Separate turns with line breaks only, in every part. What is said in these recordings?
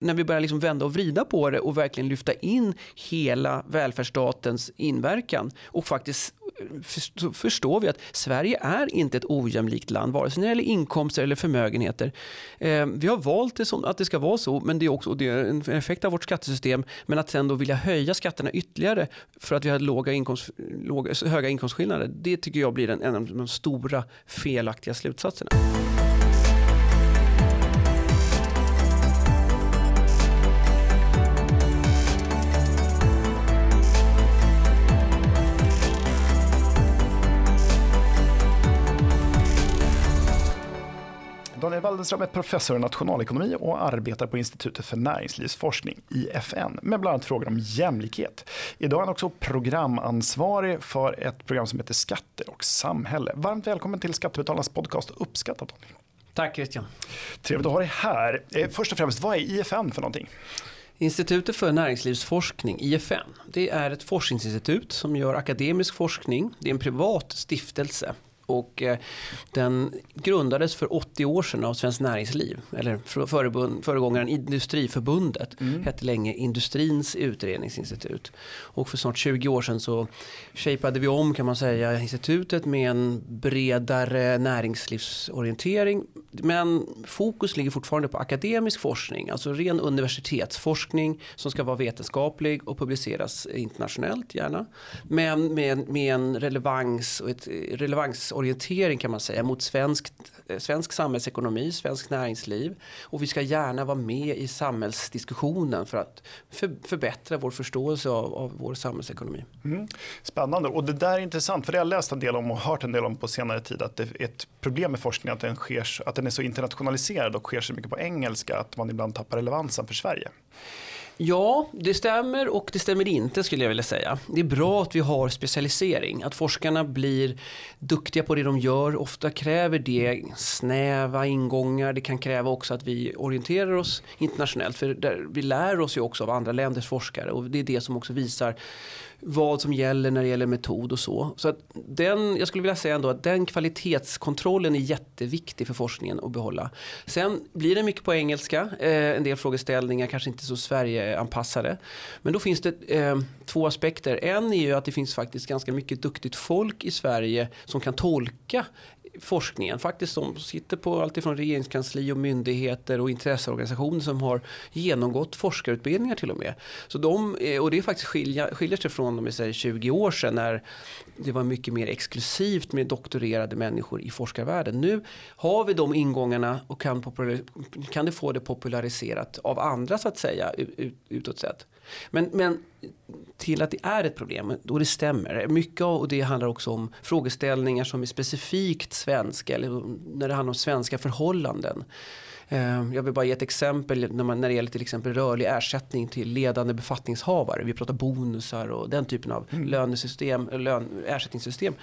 när vi börjar liksom vända och vrida på det och verkligen lyfta in hela välfärdsstatens inverkan och faktiskt förstår vi att Sverige är inte ett ojämlikt land, vare sig när det gäller inkomster eller förmögenheter. Eh, vi har valt det som att det ska vara så, men det är också det är en effekt av vårt skattesystem. Men att sen då vilja höja skatterna ytterligare för att vi har låga inkomst, låga, höga inkomstskillnader, det tycker jag blir en, en av de stora felaktiga slutsatserna.
Waldenström är professor i nationalekonomi och arbetar på Institutet för näringslivsforskning, IFN, med bland annat frågor om jämlikhet. Idag är han också programansvarig för ett program som heter Skatter och samhälle. Varmt välkommen till Skattebetalarnas podcast Uppskattat.
Tack Christian.
Trevligt att ha dig här. Eh, först och främst, vad är IFN för någonting?
Institutet för näringslivsforskning, IFN, det är ett forskningsinstitut som gör akademisk forskning. Det är en privat stiftelse och eh, den grundades för 80 år sedan av Svenskt Näringsliv. Eller föregångaren Industriförbundet. Mm. Hette länge Industrins utredningsinstitut. Och för snart 20 år sedan så shapeade vi om kan man säga institutet med en bredare näringslivsorientering. Men fokus ligger fortfarande på akademisk forskning. Alltså ren universitetsforskning som ska vara vetenskaplig och publiceras internationellt gärna. Men med, med en relevans och ett relevans orientering kan man säga mot svensk, eh, svensk samhällsekonomi, svensk näringsliv. Och vi ska gärna vara med i samhällsdiskussionen för att för, förbättra vår förståelse av, av vår samhällsekonomi.
Mm. Spännande och det där är intressant för det har jag läst en del om och hört en del om på senare tid att det är ett problem med forskningen att den, sker, att den är så internationaliserad och sker så mycket på engelska att man ibland tappar relevansen för Sverige.
Ja, det stämmer och det stämmer inte skulle jag vilja säga. Det är bra att vi har specialisering, att forskarna blir duktiga på det de gör. Ofta kräver det snäva ingångar, det kan kräva också att vi orienterar oss internationellt. För vi lär oss ju också av andra länders forskare och det är det som också visar vad som gäller när det gäller metod och så. Så att den, jag skulle vilja säga ändå att den kvalitetskontrollen är jätteviktig för forskningen att behålla. Sen blir det mycket på engelska, eh, en del frågeställningar kanske inte så Sverigeanpassade. Men då finns det eh, två aspekter. En är ju att det finns faktiskt ganska mycket duktigt folk i Sverige som kan tolka forskningen faktiskt som sitter på alltifrån regeringskansli och myndigheter och intresseorganisationer som har genomgått forskarutbildningar till och med. Så de, eh, och det är faktiskt skilja, skiljer sig från om vi säger 20 år sedan när det var mycket mer exklusivt med doktorerade människor i forskarvärlden. Nu har vi de ingångarna och kan, kan det få det populariserat av andra så att säga ut, utåt sett. Men, men till att det är ett problem, då det stämmer. Mycket av det handlar också om frågeställningar som är specifikt svenska eller när det handlar om svenska förhållanden. Eh, jag vill bara ge ett exempel när, man, när det gäller till exempel rörlig ersättning till ledande befattningshavare. Vi pratar bonusar och den typen av mm. lönesystem, lön, ersättningssystem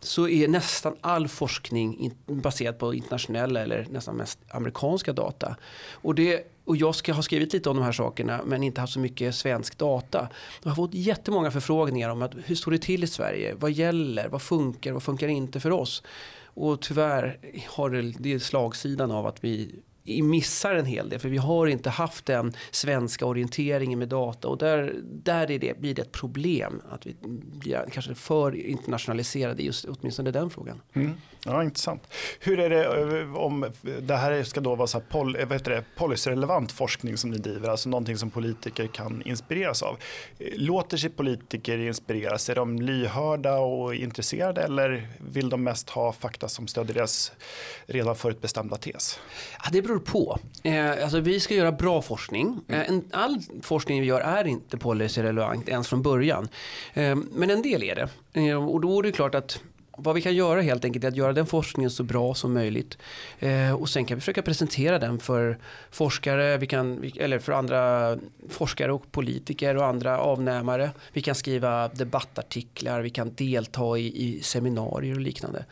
så är nästan all forskning baserad på internationella eller nästan mest amerikanska data. Och, det, och jag ska ha skrivit lite om de här sakerna men inte haft så mycket svensk data. Jag har fått jättemånga förfrågningar om att hur står det till i Sverige? Vad gäller? Vad funkar? Vad funkar inte för oss? Och tyvärr har det, det är slagsidan av att vi missar en hel del för vi har inte haft den svenska orienteringen med data och där, där är det, blir det ett problem att vi blir kanske för internationaliserade just åtminstone den frågan.
Mm. Ja, intressant. Hur är det eh, om det här ska då vara så här pol, eh, det, policyrelevant forskning som ni driver, alltså någonting som politiker kan inspireras av. Låter sig politiker inspireras? Är de lyhörda och intresserade eller vill de mest ha fakta som stödjer deras redan förutbestämda tes?
Ja, det beror på. Eh, alltså, vi ska göra bra forskning. Mm. Eh, all forskning vi gör är inte policyrelevant ens från början. Eh, men en del är det. Eh, och då är det klart att vad vi kan göra helt enkelt är att göra den forskningen så bra som möjligt. Eh, och sen kan vi försöka presentera den för forskare, vi kan, eller för andra forskare och politiker och andra avnämare. Vi kan skriva debattartiklar, vi kan delta i, i seminarier och liknande.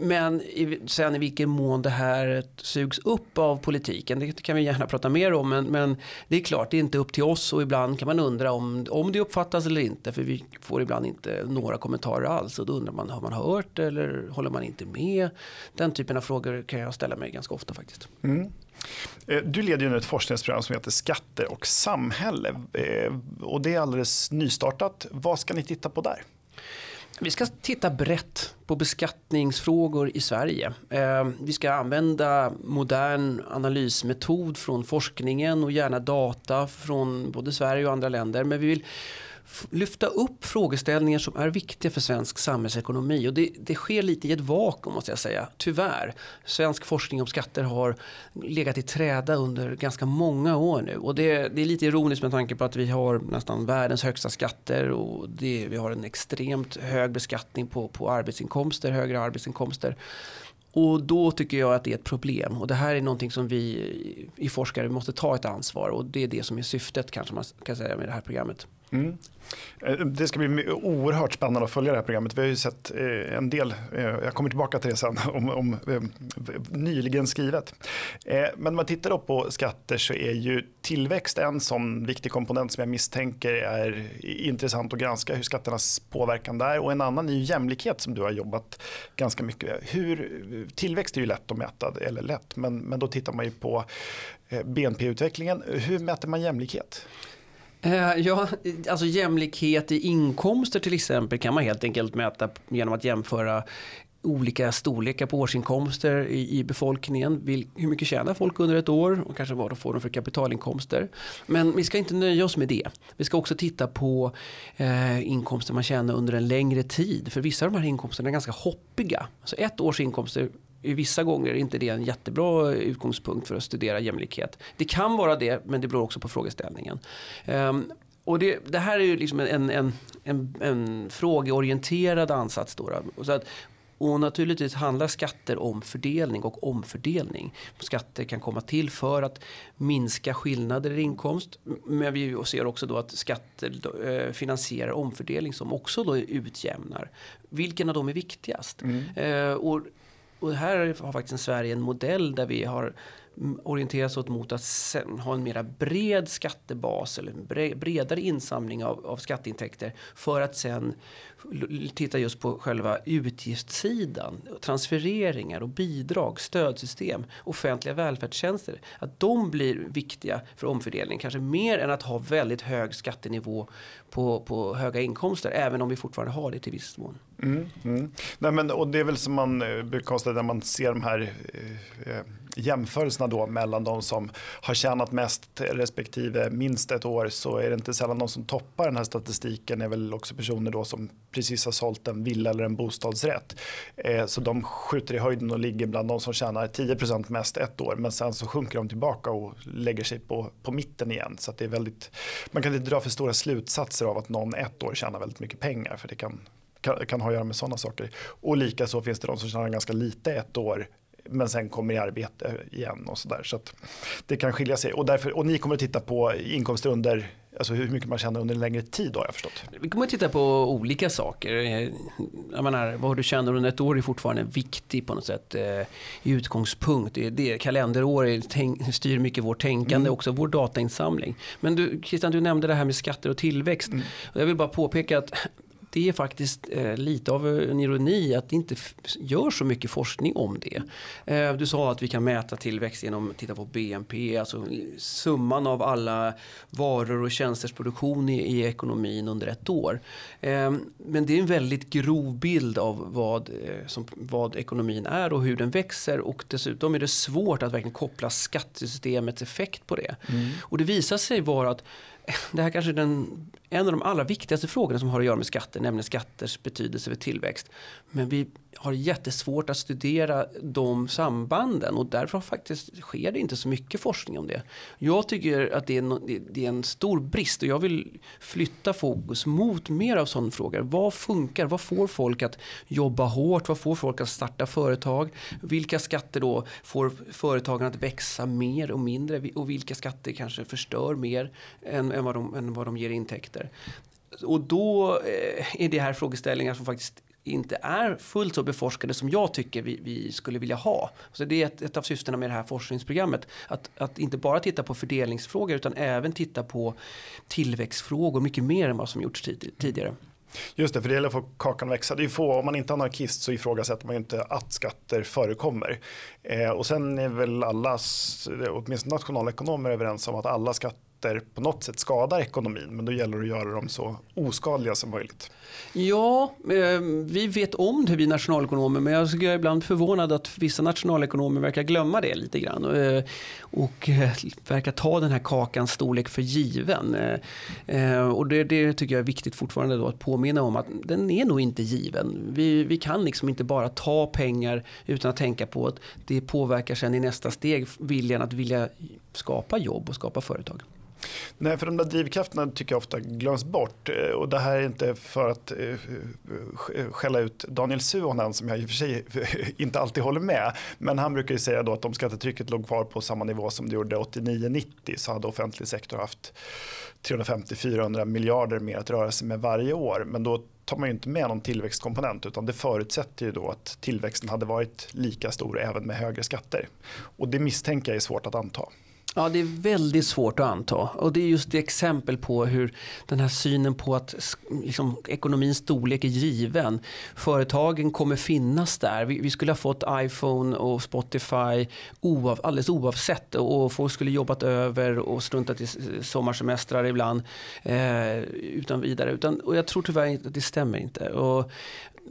Men i, sen i vilken mån det här sugs upp av politiken, det kan vi gärna prata mer om. Men, men, det är klart, det är inte upp till oss och ibland kan man undra om, om det uppfattas eller inte. För vi får ibland inte några kommentarer alls och då undrar man, har man hört eller håller man inte med? Den typen av frågor kan jag ställa mig ganska ofta faktiskt.
Mm. Eh, du leder ju nu ett forskningsprogram som heter Skatter och samhälle. Eh, och det är alldeles nystartat. Vad ska ni titta på där?
Vi ska titta brett på beskattningsfrågor i Sverige. Eh, vi ska använda modern analysmetod från forskningen och gärna data från både Sverige och andra länder. Men vi vill lyfta upp frågeställningar som är viktiga för svensk samhällsekonomi. Och det, det, sker lite i ett vakuum måste jag säga, tyvärr. Svensk forskning om skatter har legat i träda under ganska många år nu. Och det, det är lite ironiskt med tanke på att vi har nästan världens högsta skatter och det, vi har en extremt hög beskattning på, på arbetsinkomster, högre arbetsinkomster. Och då tycker jag att det är ett problem. Och det här är någonting som vi i forskare måste ta ett ansvar. Och det är det som är syftet kanske man kan säga med det här programmet. Mm.
Eh, det ska bli oerhört spännande att följa det här programmet. Vi har ju sett eh, en del, eh, jag kommer tillbaka till det sen, om, om nyligen skrivet. Men om man tittar då på skatter så är ju tillväxt en sån viktig komponent som jag misstänker är intressant att granska hur skatternas påverkan där. Och en annan är ju jämlikhet som du har jobbat ganska mycket med. Hur, tillväxt är ju lätt att mäta, eller lätt, men, men då tittar man ju på BNP-utvecklingen. Hur mäter man jämlikhet?
Eh, ja, alltså jämlikhet i inkomster till exempel kan man helt enkelt mäta genom att jämföra olika storlekar på årsinkomster i, i befolkningen. Vil, hur mycket tjänar folk under ett år och kanske vad de får de för kapitalinkomster. Men vi ska inte nöja oss med det. Vi ska också titta på eh, inkomster man tjänar under en längre tid. För vissa av de här inkomsterna är ganska hoppiga. Så ett års inkomster vissa gånger är inte det en jättebra utgångspunkt för att studera jämlikhet. Det kan vara det, men det beror också på frågeställningen. Um, och det, det, här är ju liksom en, en, en, en frågeorienterad ansats. Då. Så att, och naturligtvis handlar skatter om fördelning och omfördelning. Skatter kan komma till för att minska skillnader i inkomst. Men vi ser också då att skatter eh, finansierar omfördelning som också då utjämnar. Vilken av dem är viktigast? Mm. Eh, och och här har faktiskt Sverige en modell där vi har orienterat sig mot att ha en mera bred skattebas eller en bredare insamling av, av skatteintäkter för att sen titta just på själva utgiftssidan, transfereringar och bidrag, stödsystem, offentliga välfärdstjänster. Att de blir viktiga för omfördelning, kanske mer än att ha väldigt hög skattenivå på, på höga inkomster, även om vi fortfarande har det till viss mån. Mm,
mm. Nej, men, och det är väl som man eh, brukar konstatera när man ser de här eh, eh jämförelserna då mellan de som har tjänat mest respektive minst ett år så är det inte sällan de som toppar den här statistiken är väl också personer då som precis har sålt en villa eller en bostadsrätt. Eh, så de skjuter i höjden och ligger bland de som tjänar 10% mest ett år men sen så sjunker de tillbaka och lägger sig på, på mitten igen. Så det är väldigt, man kan inte dra för stora slutsatser av att någon ett år tjänar väldigt mycket pengar för det kan kan, kan ha att göra med sådana saker. Och likaså finns det de som tjänar ganska lite ett år men sen kommer i arbete igen och sådär. Så att det kan skilja sig. Och, därför, och ni kommer att titta på inkomster under Alltså hur mycket man tjänar under en längre tid då har jag förstått.
Vi kommer att titta på olika saker. Jag menar, vad du tjänar under ett år är fortfarande viktigt på något sätt eh, utgångspunkt. Det, det, kalenderår tänk, styr mycket vårt tänkande, mm. också vår datainsamling. Men du, Christian, du nämnde det här med skatter och tillväxt. Mm. Och jag vill bara påpeka att det är faktiskt eh, lite av en ironi att det inte gör så mycket forskning om det. Eh, du sa att vi kan mäta tillväxt genom att titta på BNP, alltså summan av alla varor och tjänsters produktion i, i ekonomin under ett år. Eh, men det är en väldigt grov bild av vad, eh, som, vad ekonomin är och hur den växer och dessutom är det svårt att verkligen koppla skattesystemets effekt på det. Mm. Och det visar sig vara att det här kanske är den, en av de allra viktigaste frågorna som har att göra med skatter, nämligen skatters betydelse för tillväxt. Men vi har jättesvårt att studera de sambanden och därför faktiskt sker det inte så mycket forskning om det. Jag tycker att det är, det är en stor brist och jag vill flytta fokus mot mer av sådana frågor. Vad funkar? Vad får folk att jobba hårt? Vad får folk att starta företag? Vilka skatter då får företagen att växa mer och mindre? Och vilka skatter kanske förstör mer än, än, vad, de, än vad de ger intäkter? Och då eh, är det här frågeställningar som faktiskt inte är fullt så beforskade som jag tycker vi, vi skulle vilja ha. Så det är ett, ett, av syftena med det här forskningsprogrammet. Att, att inte bara titta på fördelningsfrågor utan även titta på tillväxtfrågor mycket mer än vad som gjorts tid, tidigare.
Just det, för det gäller att få kakan att växa. Det är få, om man inte är anarkist så ifrågasätter man ju inte att skatter förekommer. Eh, och sen är väl alla, åtminstone nationalekonomer, överens om att alla skatter på något sätt skadar ekonomin. Men då gäller det att göra dem så oskadliga som möjligt.
Ja, eh, vi vet om det vi nationalekonomer men jag är ibland förvånad att vissa nationalekonomer verkar glömma det lite grann och, eh, och eh, verkar ta den här kakans storlek för given. Eh, eh, och det, det, tycker jag är viktigt fortfarande då att påminna om att den är nog inte given. Vi, vi kan liksom inte bara ta pengar utan att tänka på att det påverkar sen i nästa steg viljan att vilja skapa jobb och skapa företag.
Nej, för de där drivkrafterna tycker jag ofta glöms bort. Eh, och det här är inte för att eh, eh, skälla ut Daniel Suhonen som jag i och för sig inte alltid håller med. Men han brukar ju säga då att om skattetrycket låg kvar på samma nivå som det gjorde 89-90 så hade offentlig sektor haft 350-400 miljarder mer att röra sig med varje år. Men då tar man ju inte med någon tillväxtkomponent utan det förutsätter ju då att tillväxten hade varit lika stor även med högre skatter. Och det misstänker jag är svårt att anta.
Ja, det är väldigt svårt att anta. Och det är just det exempel på hur den här synen på att liksom, ekonomins storlek är given. Företagen kommer finnas där. Vi, vi skulle ha fått iPhone och Spotify oav, alldeles oavsett. Och folk skulle jobbat över och struntat i sommarsemestrar ibland. Eh, utan vidare. Utan, och jag tror tyvärr att det stämmer inte. Och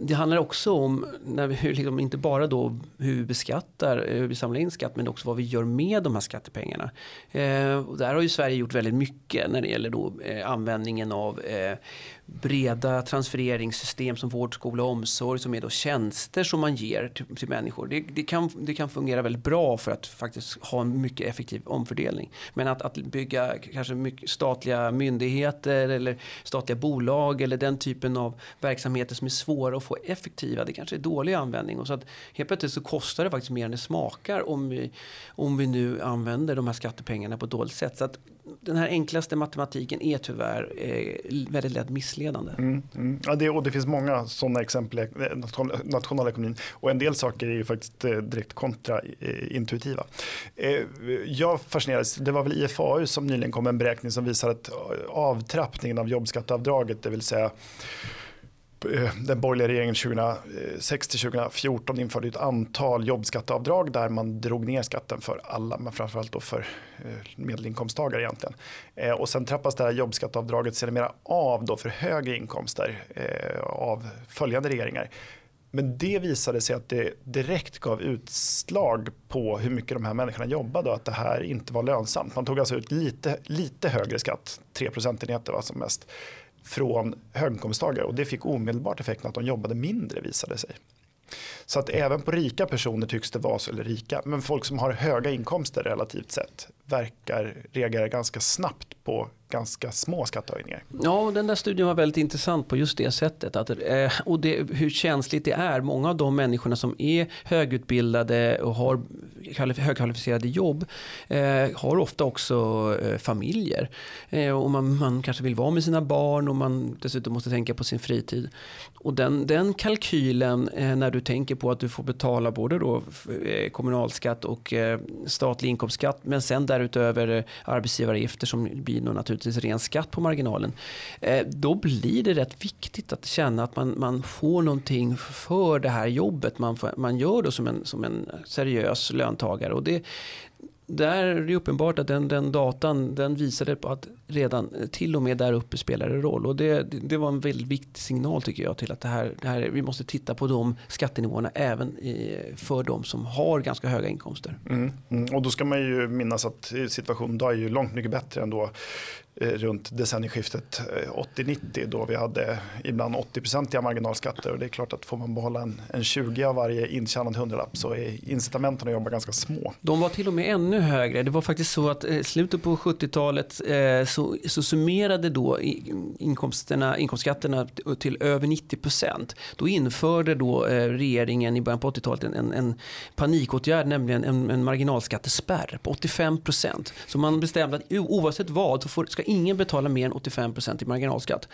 det handlar också om, när vi, liksom, inte bara då hur vi beskattar, eh, hur vi samlar in skatt, men också vad vi gör med de här skattepengarna. Eh, och där har ju Sverige gjort väldigt mycket när det gäller då, eh, användningen av eh, breda transfereringssystem som vård, skola och omsorg som är då tjänster som man ger till, till människor. Det, det, kan, det kan fungera väldigt bra för att faktiskt ha en mycket effektiv omfördelning. Men att, att bygga kanske mycket statliga myndigheter eller statliga bolag eller den typen av verksamheter som är svåra att få effektiva, det kanske är dålig användning. Och så att helt plötsligt så kostar det faktiskt mer än det smakar om vi, om vi nu använder de här skattepengarna på ett dåligt sätt. Så att den här enklaste matematiken är tyvärr eh, väldigt lätt missledande. Mm,
mm. Ja, det, och det finns många sådana exempel i eh, nationalekonomin och en del saker är ju faktiskt eh, direkt kontraintuitiva. Eh, jag fascinerades, det var väl IFAU som nyligen kom med en beräkning som visar att eh, avtrappningen av jobbskatteavdraget, det vill säga Eh, den borgerliga regeringen 2006 till 2014 införde ett antal jobbskatteavdrag där man drog ner skatten för alla, men framförallt då för eh, medelinkomsttagare egentligen. Eh, och sen trappas det här jobbskatteavdraget sedermera av då för högre inkomster av följande regeringar. Men det visade sig att det direkt gav utslag på hur mycket de här människorna jobbade och att det här inte var lönsamt. Man tog alltså ut lite, lite högre skatt, 3 procentenheter var som mest från höginkomsttagare och det fick omedelbart effekten att de jobbade mindre visade sig. Så att även på rika personer tycks det vara så, eller rika, men folk som har höga inkomster relativt sett verkar reagera ganska snabbt på ganska små skattehöjningar.
Ja, den där studien var väldigt intressant på just det sättet. Att, eh, och det, hur känsligt det är. Många av de människorna som är högutbildade och har högkvalificerade jobb eh, har ofta också eh, familjer. Eh, och man, man, kanske vill vara med sina barn och man dessutom måste tänka på sin fritid. Och den, den kalkylen eh, när du tänker på att du får betala både då eh, kommunalskatt och eh, statlig inkomstskatt men sen därutöver eh, arbetsgivaravgifter som blir nog naturligtvis ren skatt på marginalen. Eh, då blir det rätt viktigt att känna att man, man får någonting för det här jobbet man, man gör då som en, som en seriös löntagare. Och det, där är det uppenbart att den, den datan den visade på att redan till och med där uppe spelar det roll. Och det, det var en väldigt viktig signal tycker jag till att det här, det här, vi måste titta på de skattenivåerna även i, för de som har ganska höga inkomster. Mm,
mm. Och då ska man ju minnas att situationen då är ju långt mycket bättre än då Eh, runt decennieskiftet eh, 80-90 då vi hade ibland 80-procentiga marginalskatter och det är klart att får man behålla en, en 20 av varje intjänad hundralapp så är incitamenten att jobba ganska små.
De var till och med ännu högre. Det var faktiskt så att i slutet på 70-talet så, så summerade då inkomsterna, inkomstskatterna till över 90 procent. Då införde då regeringen i början på 80-talet en, en panikåtgärd, nämligen en, en marginalskattespärr på 85 procent. Så man bestämde att oavsett vad så får, ska ingen betala mer än 85% i marginalskatt.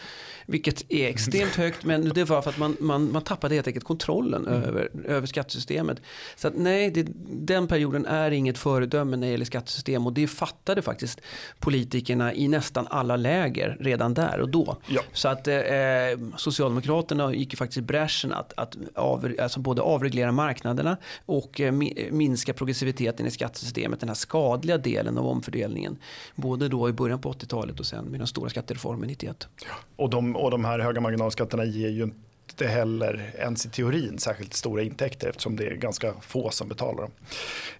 Vilket är extremt högt men det var för att man, man, man tappade helt enkelt kontrollen mm. över, över skattesystemet. Så att, nej, det, den perioden är inget föredöme när det gäller skattesystem och det fattade faktiskt politikerna i nästan alla läger redan där och då. Ja. Så att eh, Socialdemokraterna gick ju faktiskt i bräschen att, att av, alltså både avreglera marknaderna och eh, minska progressiviteten i skattesystemet, den här skadliga delen av omfördelningen. Både då i början på 80-talet och sen med den stora skattereformen 91. Ja.
Och, de, och de här höga marginalskatterna ger ju inte heller ens i teorin särskilt stora intäkter eftersom det är ganska få som betalar dem.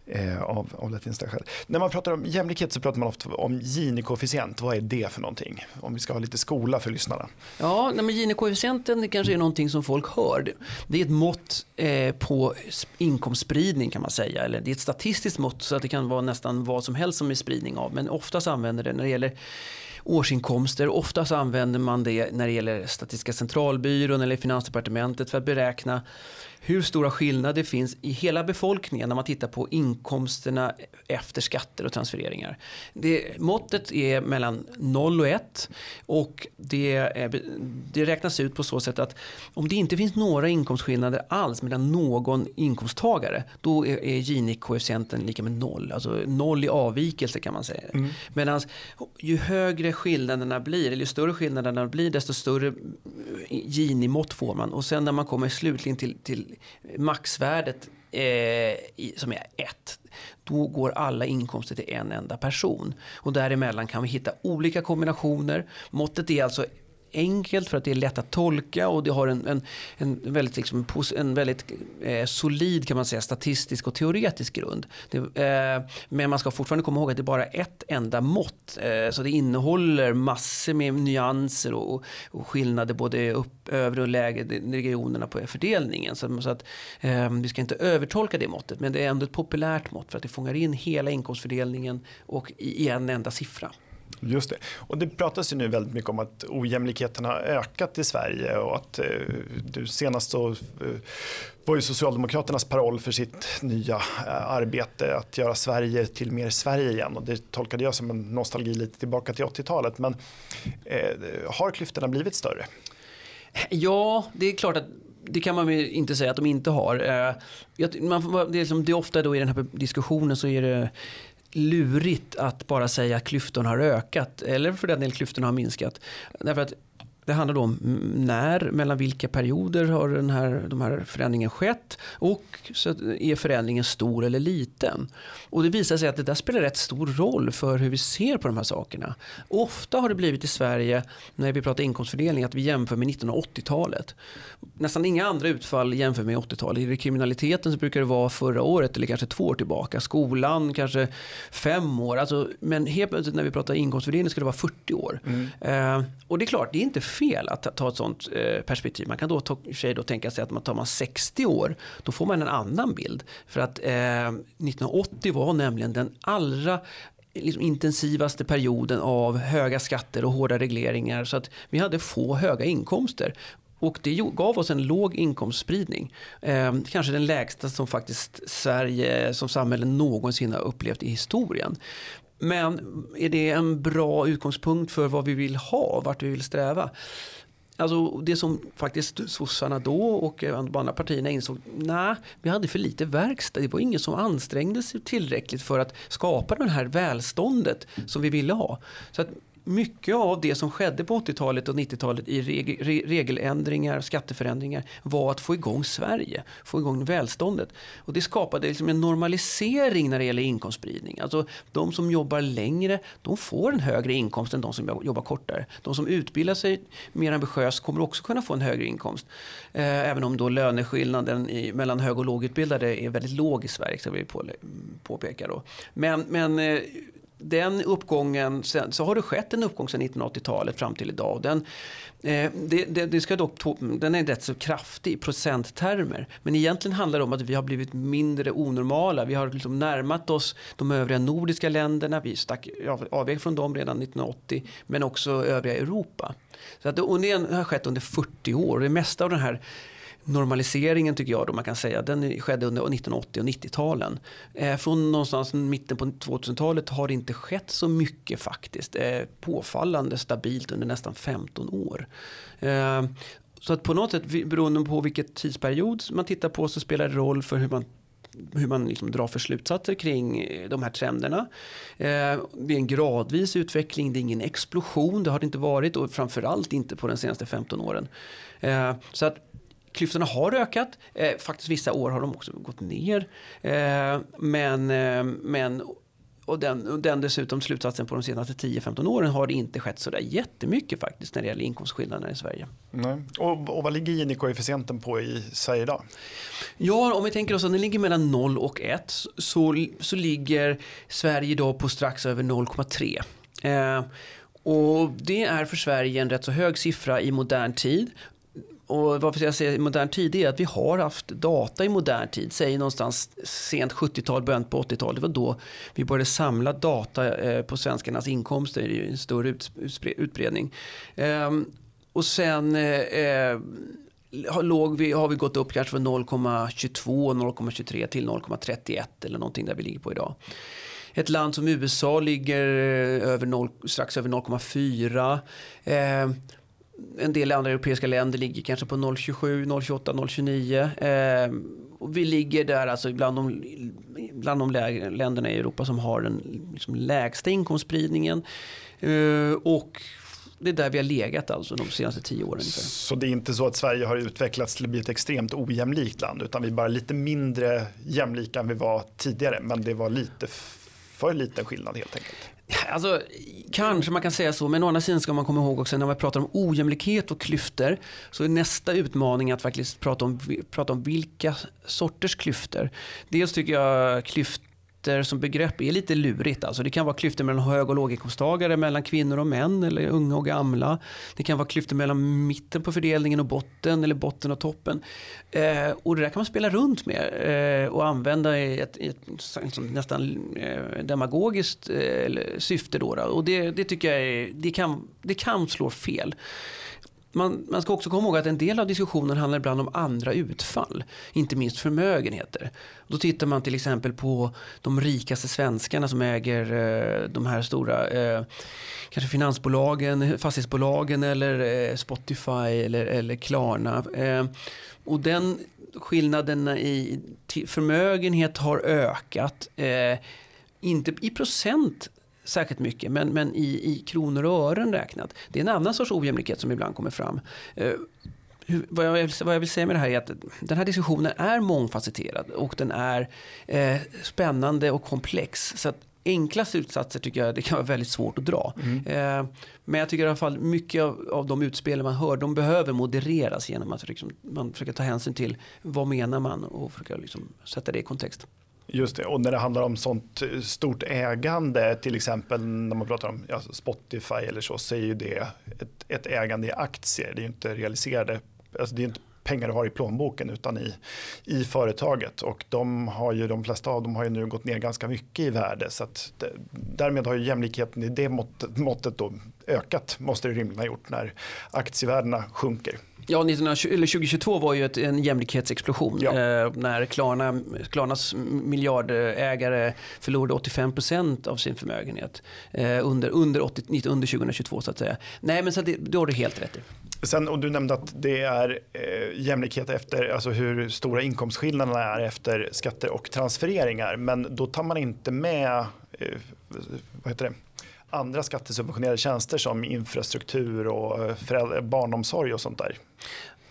Eh, av, av latinska skäl. När man pratar om jämlikhet så pratar man ofta om Gini-koefficient. Vad är det för någonting? Om vi ska ha lite skola för lyssnarna.
Ja, men Gini-koefficienten kanske är någonting som folk hör. Det är ett mått eh, på inkomstspridning kan man säga. Eller det är ett statistiskt mått så att det kan vara nästan vad som helst som är spridning av. Men oftast använder det när det gäller årsinkomster. Oftast använder man det när det gäller Statistiska centralbyrån eller Finansdepartementet för att beräkna hur stora skillnader finns i hela befolkningen när man tittar på inkomsterna efter skatter och transfereringar. Det, måttet är mellan 0 och 1 och det, är, det räknas ut på så sätt att om det inte finns några inkomstskillnader alls mellan någon inkomsttagare då är, är Gini-koefficienten lika med 0. Alltså 0 i avvikelse kan man säga. Mm. Medan ju högre skillnaderna blir, eller ju större skillnaderna blir desto större Gini-mått får man. Och sen när man kommer slutligen till, till maxvärdet eh, i, som är 1, då går alla inkomster till en enda person. Och däremellan kan vi hitta olika kombinationer. Måttet är alltså enkelt för att det är lätt att tolka och det har en, en, en väldigt, liksom, en väldigt eh, solid kan man säga, statistisk och teoretisk grund. Det, eh, men man ska fortfarande komma ihåg att det är bara ett enda mått. Eh, så det innehåller massor med nyanser och, och skillnader både upp, övre och lägre regionerna på fördelningen. Så, så att, eh, vi ska inte övertolka det måttet men det är ändå ett populärt mått för att det fångar in hela inkomstfördelningen och i en enda siffra.
Just det. Och det pratas ju nu väldigt mycket om att ojämlikheten har ökat i Sverige och att eh, du senast så eh, var ju Socialdemokraternas paroll för sitt nya eh, arbete att göra Sverige till mer Sverige igen och det tolkade jag som en nostalgi lite tillbaka till 80-talet. Men eh, har klyftorna blivit större?
Ja, det är klart att det kan man inte säga att de inte har. Eh, det, är som, det är ofta då i den här diskussionen så är det lurigt att bara säga att klyftorna har ökat eller för den delen klyftorna har minskat. Därför att det handlar då om när, mellan vilka perioder har den här, de här förändringen skett och så är förändringen stor eller liten. Och det visar sig att det där spelar rätt stor roll för hur vi ser på de här sakerna. Ofta har det blivit i Sverige, när vi pratar inkomstfördelning, att vi jämför med 1980-talet. Nästan inga andra utfall jämför med 80-talet. I kriminaliteten så brukar det vara förra året eller kanske två år tillbaka. Skolan kanske fem år. Alltså, men helt plötsligt när vi pratar inkomstfördelning ska det vara 40 år. Mm. Eh, och det är klart, det är inte fel att ta ett sånt eh, perspektiv. Man kan då ta, sig då tänka sig att man tar man 60 år, då får man en annan bild. För att eh, 1980 var nämligen den allra liksom intensivaste perioden av höga skatter och hårda regleringar. Så att vi hade få höga inkomster. Och det gav oss en låg inkomstspridning. Eh, kanske den lägsta som faktiskt Sverige som samhälle någonsin har upplevt i historien. Men är det en bra utgångspunkt för vad vi vill ha, vart vi vill sträva? Alltså det som faktiskt sossarna då och de andra partierna insåg, nej, vi hade för lite verkstad. Det var ingen som ansträngde sig tillräckligt för att skapa det här välståndet som vi ville ha. Så att mycket av det som skedde på 80-talet och 90-talet i regeländringar, och skatteförändringar var att få igång Sverige, få igång välståndet. Och det skapade liksom en normalisering när det gäller inkomstspridning. Alltså de som jobbar längre, de får en högre inkomst än de som jobbar kortare. De som utbildar sig mer ambitiöst kommer också kunna få en högre inkomst. Eh, även om då löneskillnaden i, mellan hög och lågutbildade är väldigt låg i Sverige, ska vi påpeka då. Men, men eh, den uppgången, så har det skett en uppgång sedan 1980-talet fram till idag. Den, eh, det, det, det, ska dock, den är rätt så kraftig i procenttermer. Men egentligen handlar det om att vi har blivit mindre onormala. Vi har liksom närmat oss de övriga nordiska länderna. Vi stack avväg från dem redan 1980. Men också övriga Europa. Så att, och det har skett under 40 år. Det mesta av den här normaliseringen tycker jag då man kan säga, den skedde under 1980 och 90-talen. Eh, från någonstans mitten på 2000-talet har det inte skett så mycket faktiskt. Eh, påfallande stabilt under nästan 15 år. Eh, så att på något sätt beroende på vilket tidsperiod man tittar på så spelar det roll för hur man hur man liksom drar för slutsatser kring eh, de här trenderna. Eh, det är en gradvis utveckling, det är ingen explosion, det har det inte varit och framförallt inte på de senaste 15 åren. Eh, så att klyftorna har ökat, eh, faktiskt vissa år har de också gått ner. Eh, men, eh, men och den, och den dessutom slutsatsen på de senaste 10-15 åren har det inte skett så där jättemycket faktiskt när det gäller inkomstskillnaderna i Sverige.
Nej. Och, och vad ligger Gini-koefficienten på i Sverige idag?
Ja, om vi tänker oss att den ligger mellan 0 och 1 så, så ligger Sverige idag på strax över 0,3. Eh, och det är för Sverige en rätt så hög siffra i modern tid. Och varför jag säger i modern tid är att vi har haft data i modern tid. Säg någonstans sent 70-tal, början på 80-tal. Det var då vi började samla data eh, på svenskarnas inkomster i en större utbredning. Ehm, och sen eh, eh, har, låg vi, har vi gått upp kanske från 0,22, 0,23 till 0,31 eller någonting där vi ligger på idag. Ett land som USA ligger över 0, strax över 0,4 en del andra europeiska länder ligger kanske på 0,27, 0,28, 0,29. Eh, och vi ligger där alltså bland de, bland de länderna i Europa som har den liksom, lägsta inkomstspridningen. Eh, och det är där vi har legat alltså de senaste tio åren. Ungefär.
Så det är inte så att Sverige har utvecklats till att bli ett extremt ojämlikt land utan vi är bara lite mindre jämlika än vi var tidigare men det var lite för liten skillnad helt enkelt.
Alltså, kanske man kan säga så, men å andra sidan ska man komma ihåg också när man pratar om ojämlikhet och klyftor så är nästa utmaning att faktiskt prata om, prata om vilka sorters klyftor. Dels tycker jag klyftor klyftor som begrepp är lite lurigt. Alltså det kan vara klyftor mellan hög och låginkomsttagare, mellan kvinnor och män eller unga och gamla. Det kan vara klyftor mellan mitten på fördelningen och botten eller botten och toppen. Eh, och det där kan man spela runt med eh, och använda i ett, i ett liksom nästan eh, demagogiskt eh, syfte. Då, då. Och det, det, tycker jag är, det, kan, det kan slå fel man, man ska också komma ihåg att en del av diskussionen handlar ibland om andra utfall. Inte minst förmögenheter. Då tittar man till exempel på de rikaste svenskarna som äger eh, de här stora eh, kanske finansbolagen, fastighetsbolagen eller eh, Spotify eller, eller Klarna. Eh, och den skillnaden i förmögenhet har ökat. Eh, inte i procent särskilt mycket, men, men i, i kronor och ören räknat. Det är en annan sorts ojämlikhet som ibland kommer fram. Eh, hur, vad, jag vill, vad jag vill säga med det här är att den här diskussionen är mångfacetterad och den är eh, spännande och komplex. Så att enkla slutsatser tycker jag det kan vara väldigt svårt att dra. Mm. Eh, men jag tycker i alla fall mycket av, av de utspel man hör de behöver modereras genom att liksom, man försöker ta hänsyn till vad menar man och försöka liksom sätta det i kontext.
Just det, och när det handlar om sånt eh, stort ägande, till exempel när man pratar om ja, Spotify eller så, så är ju det ett, ett ägande i aktier. Det är ju inte realiserade, alltså det är inte pengar du har i plånboken utan i, i företaget. Och de, har ju, de flesta av dem har ju nu gått ner ganska mycket i värde. Så att det, därmed har ju jämlikheten i det måttet, måttet då ökat, måste det rimligen ha gjort, när aktievärdena sjunker.
Ja, 2022 var ju ett, en jämlikhetsexplosion ja. eh, när Klarna, Klarnas miljardägare förlorade 85% av sin förmögenhet eh, under, under, 80, under 2022 så att säga. Nej, men så det, då har du helt rätt i.
Sen, och du nämnde att det är eh, jämlikhet efter alltså hur stora inkomstskillnaderna är efter skatter och transfereringar. Men då tar man inte med eh, vad heter det? Andra skattesubventionerade tjänster som infrastruktur och eh, barnomsorg och sånt där.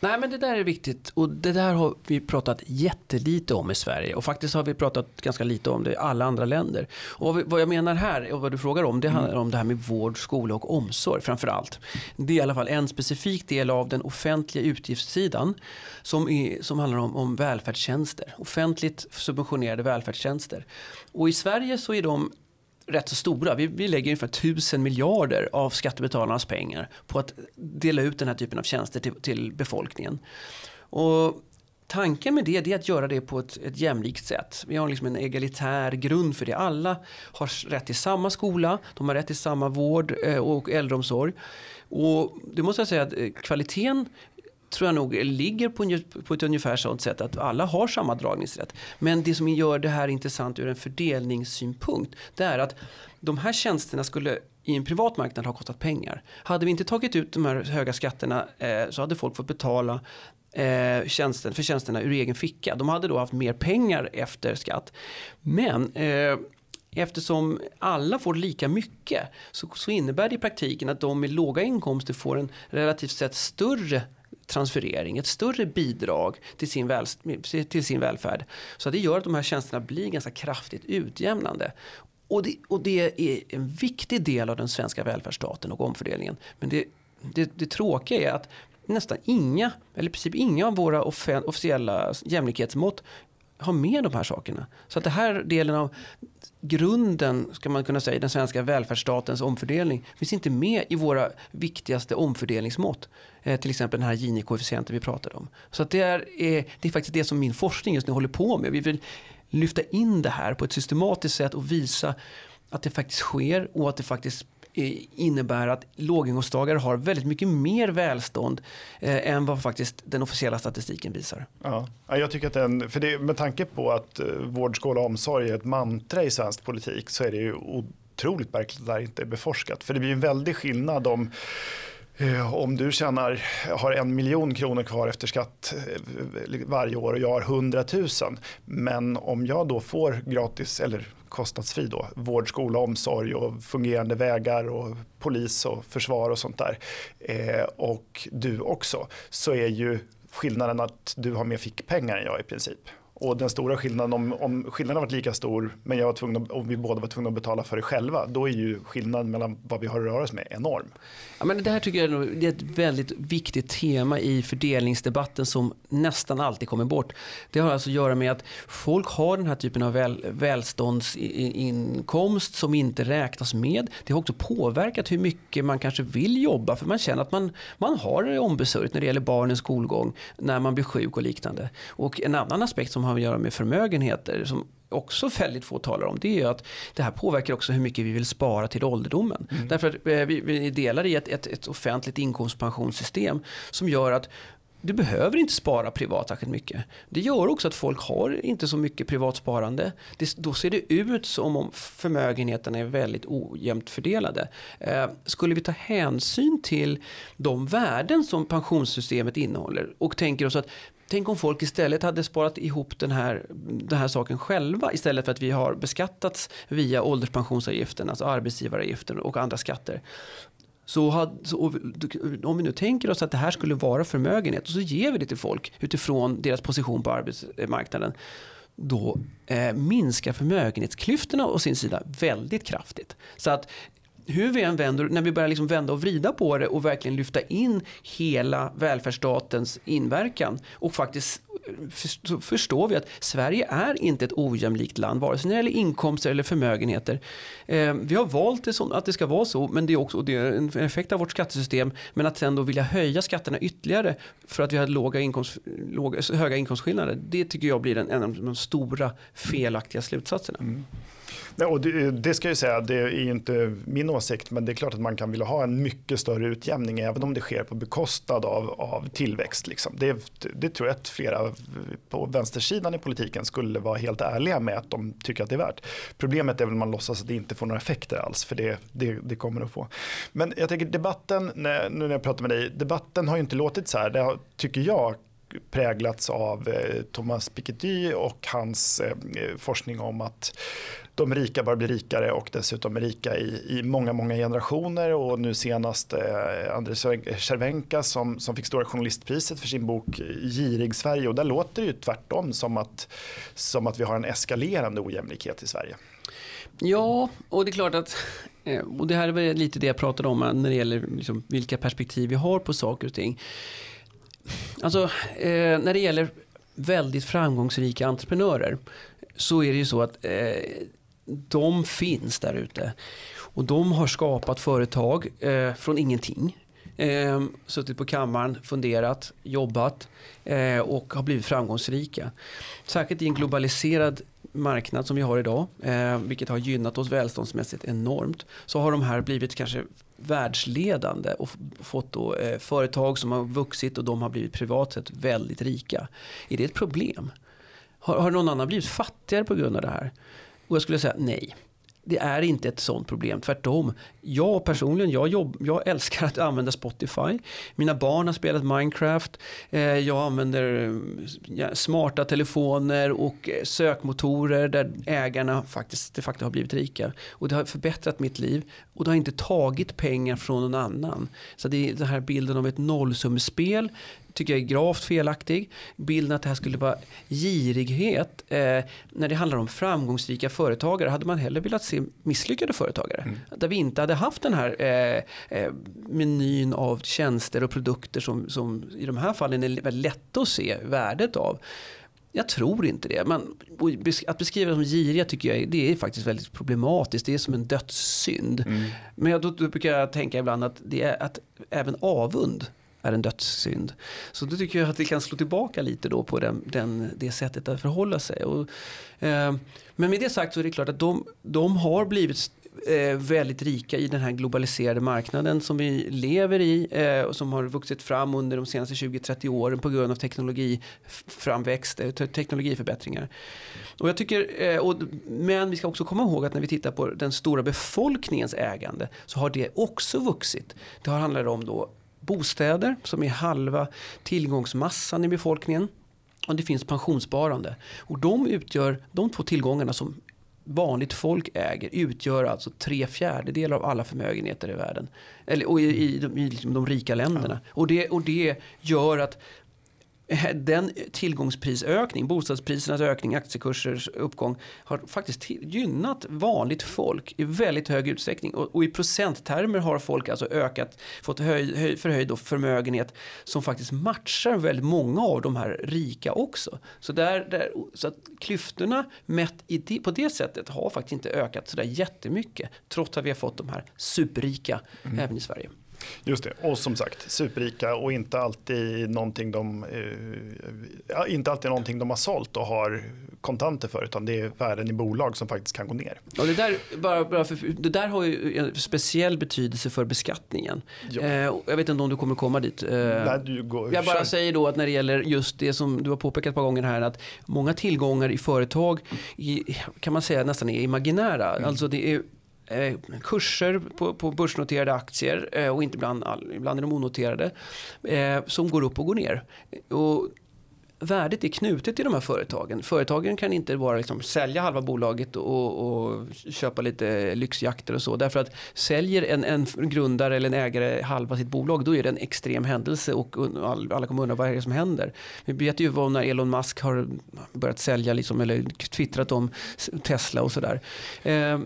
Nej men det där är viktigt och det där har vi pratat jättelite om i Sverige och faktiskt har vi pratat ganska lite om det i alla andra länder. Och vad jag menar här och vad du frågar om det handlar mm. om det här med vård, skola och omsorg framför allt. Det är i alla fall en specifik del av den offentliga utgiftssidan som, är, som handlar om, om välfärdstjänster. Offentligt subventionerade välfärdstjänster. Och i Sverige så är de rätt så stora. Vi, vi lägger ungefär tusen miljarder av skattebetalarnas pengar på att dela ut den här typen av tjänster till, till befolkningen. Och tanken med det är att göra det på ett, ett jämlikt sätt. Vi har liksom en egalitär grund för det. Alla har rätt till samma skola, de har rätt till samma vård eh, och äldreomsorg. Och det måste jag säga att eh, kvaliteten tror jag nog ligger på, på ett ungefär sådant sätt att alla har samma dragningsrätt. Men det som gör det här intressant ur en fördelningssynpunkt det är att de här tjänsterna skulle i en privat marknad ha kostat pengar. Hade vi inte tagit ut de här höga skatterna eh, så hade folk fått betala eh, tjänsten, för tjänsterna ur egen ficka. De hade då haft mer pengar efter skatt. Men eh, eftersom alla får lika mycket så, så innebär det i praktiken att de med låga inkomster får en relativt sett större transferering, ett större bidrag till sin, väl, till sin välfärd. Så det gör att de här tjänsterna blir ganska kraftigt utjämnande. Och det, och det är en viktig del av den svenska välfärdsstaten och omfördelningen. Men det, det, det tråkiga är att nästan inga, eller i princip inga av våra officiella jämlikhetsmått ha med de här sakerna. Så att det här delen av grunden, ska man kunna säga, i den svenska välfärdsstatens omfördelning finns inte med i våra viktigaste omfördelningsmått. Eh, till exempel den här Gini-koefficienten vi pratade om. Så att det, är, eh, det är faktiskt det som min forskning just nu håller på med. Vi vill lyfta in det här på ett systematiskt sätt och visa att det faktiskt sker och att det faktiskt Eh, innebär att låginkomsttagare har väldigt mycket mer välstånd eh, än vad faktiskt den officiella statistiken visar.
Ja, jag tycker att den, för det, med tanke på att eh, vård, skola och omsorg är ett mantra i svensk politik så är det ju otroligt märkligt att det här inte är beforskat. För det blir en väldig skillnad om eh, om du tjänar, har en miljon kronor kvar efter skatt varje år och jag har hundratusen. Men om jag då får gratis, eller kostnadsfri då, vård, skola, omsorg och fungerande vägar och polis och försvar och sånt där. Eh, och du också, så är ju skillnaden att du har mer fickpengar än jag i princip. Och den stora skillnaden, om, om skillnaden varit lika stor men jag var tvungen, om vi båda var tvungna att betala för det själva, då är ju skillnaden mellan vad vi har att röra oss med enorm.
Ja, men det här tycker jag är ett väldigt viktigt tema i fördelningsdebatten som nästan alltid kommer bort. Det har alltså att göra med att folk har den här typen av väl, välståndsinkomst som inte räknas med. Det har också påverkat hur mycket man kanske vill jobba för man känner att man, man har det ombesörjt när det gäller barnens skolgång, när man blir sjuk och liknande. Och en annan aspekt som har att göra med förmögenheter som också väldigt få talar om det är att det här påverkar också hur mycket vi vill spara till ålderdomen. Mm. Därför att eh, vi, vi delar i ett, ett, ett offentligt inkomstpensionssystem som gör att du behöver inte spara privat särskilt mycket. Det gör också att folk har inte så mycket privatsparande. Det, då ser det ut som om förmögenheterna är väldigt ojämnt fördelade. Eh, skulle vi ta hänsyn till de värden som pensionssystemet innehåller och tänker oss att Tänk om folk istället hade sparat ihop den här, den här saken själva istället för att vi har beskattats via ålderspensionsavgiften, alltså arbetsgivaravgiften och andra skatter. Så, had, så, om vi nu tänker oss att det här skulle vara förmögenhet och så ger vi det till folk utifrån deras position på arbetsmarknaden. Då eh, minskar förmögenhetsklyftorna å sin sida väldigt kraftigt. Så att hur vi än vänder, när vi börjar liksom vända och vrida på det och verkligen lyfta in hela välfärdsstatens inverkan och faktiskt så förstår vi att Sverige är inte ett ojämlikt land, vare sig när det gäller inkomster eller förmögenheter. Eh, vi har valt det så, att det ska vara så, men det är också det är en effekt av vårt skattesystem. Men att sen då vilja höja skatterna ytterligare för att vi har låga inkomst, låga, höga inkomstskillnader, det tycker jag blir en, en av de stora felaktiga slutsatserna. Mm.
Nej, och det, det, ska jag säga, det är inte min åsikt, men det är klart att man kan vilja ha en mycket större utjämning, även om det sker på bekostnad av, av tillväxt. Liksom. Det, det tror jag att flera på vänstersidan i politiken skulle vara helt ärliga med att de tycker att det är värt. Problemet är väl att man låtsas att det inte får några effekter alls, för det, det, det kommer att få. Men jag tänker debatten, när, nu när jag pratar med dig, debatten har ju inte låtit så här. Det har, tycker jag präglats av eh, Thomas Piketty och hans eh, forskning om att de rika bara blir rikare och dessutom är rika i, i många, många generationer och nu senast eh, Andrei Cervenka som, som fick Stora journalistpriset för sin bok Girig Sverige och där låter det ju tvärtom som att, som att vi har en eskalerande ojämlikhet i Sverige.
Ja, och det är klart att eh, och det här är lite det jag pratade om eh, när det gäller liksom vilka perspektiv vi har på saker och ting. Alltså, eh, när det gäller väldigt framgångsrika entreprenörer så är det ju så att eh, de finns där ute. Och de har skapat företag eh, från ingenting. Eh, suttit på kammaren, funderat, jobbat eh, och har blivit framgångsrika. Särskilt i en globaliserad marknad som vi har idag, eh, vilket har gynnat oss välståndsmässigt enormt, så har de här blivit kanske världsledande och fått då, eh, företag som har vuxit och de har blivit privat sett väldigt rika. Är det ett problem? Har, har någon annan blivit fattigare på grund av det här? Och jag skulle säga nej. det är inte ett sånt problem, tvärtom. Jag personligen, jag, jobb, jag älskar att använda Spotify. Mina barn har spelat Minecraft. Eh, jag använder mm, smarta telefoner och eh, sökmotorer där ägarna faktiskt de facto har blivit rika. Och det har förbättrat mitt liv och det har inte tagit pengar från någon annan. Så det är den här bilden av ett nollsummespel tycker jag är gravt felaktig. Bilden att det här skulle vara girighet. Eh, när det handlar om framgångsrika företagare hade man hellre velat se misslyckade företagare. Mm. Där vi inte hade haft den här eh, eh, menyn av tjänster och produkter som, som i de här fallen är väldigt lätta att se värdet av. Jag tror inte det. Man, att beskriva det som giriga tycker jag det är faktiskt väldigt problematiskt. Det är som en dödssynd. Mm. Men jag, då, då brukar jag tänka ibland att, det är, att även avund är en dödssynd. Så då tycker jag att det kan slå tillbaka lite då på den, den, det sättet att förhålla sig. Och, eh, men med det sagt så är det klart att de, de har blivit eh, väldigt rika i den här globaliserade marknaden som vi lever i eh, och som har vuxit fram under de senaste 20-30 åren på grund av teknologiframväxt, eh, teknologiförbättringar. Och jag tycker, eh, och, men vi ska också komma ihåg att när vi tittar på den stora befolkningens ägande så har det också vuxit. Det har handlat om då bostäder som är halva tillgångsmassan i befolkningen. Och det finns pensionssparande. Och de utgör, de två tillgångarna som vanligt folk äger utgör alltså tre fjärdedelar av alla förmögenheter i världen. Eller, och i, i, de, i de rika länderna. Ja. Och, det, och det gör att den tillgångsprisökning, bostadsprisernas ökning, aktiekursers uppgång har faktiskt gynnat vanligt folk i väldigt hög utsträckning. Och, och i procenttermer har folk alltså ökat, fått höj, höj, förhöjd förmögenhet som faktiskt matchar väldigt många av de här rika också. Så, där, där, så att klyftorna mätt i, på det sättet har faktiskt inte ökat sådär jättemycket trots att vi har fått de här superrika mm. även i Sverige.
Just det, och som sagt superrika och inte alltid någonting de, eh, inte alltid någonting de har sålt och har kontanter för utan det är värden i bolag som faktiskt kan gå ner.
Och det, där, bara, bara för, det där har ju en speciell betydelse för beskattningen. Eh, jag vet inte om du kommer komma dit. Eh,
Nej, går,
jag bara kör. säger då att när det gäller just det som du har påpekat ett par gånger här att många tillgångar i företag i, kan man säga nästan är imaginära. Mm. Alltså det är eh, kurser på, på börsnoterade aktier eh, och inte ibland, ibland är de onoterade eh, som går upp och går ner. Och värdet är knutet till de här företagen. Företagen kan inte bara liksom sälja halva bolaget och, och, köpa lite lyxjakter och så. Därför att säljer en, en grundare eller en ägare halva sitt bolag då är det en extrem händelse och alla kommer undra vad är det som händer. Vi vet ju vad när Elon Musk har börjat sälja liksom, eller twittrat om Tesla och sådär. Eh,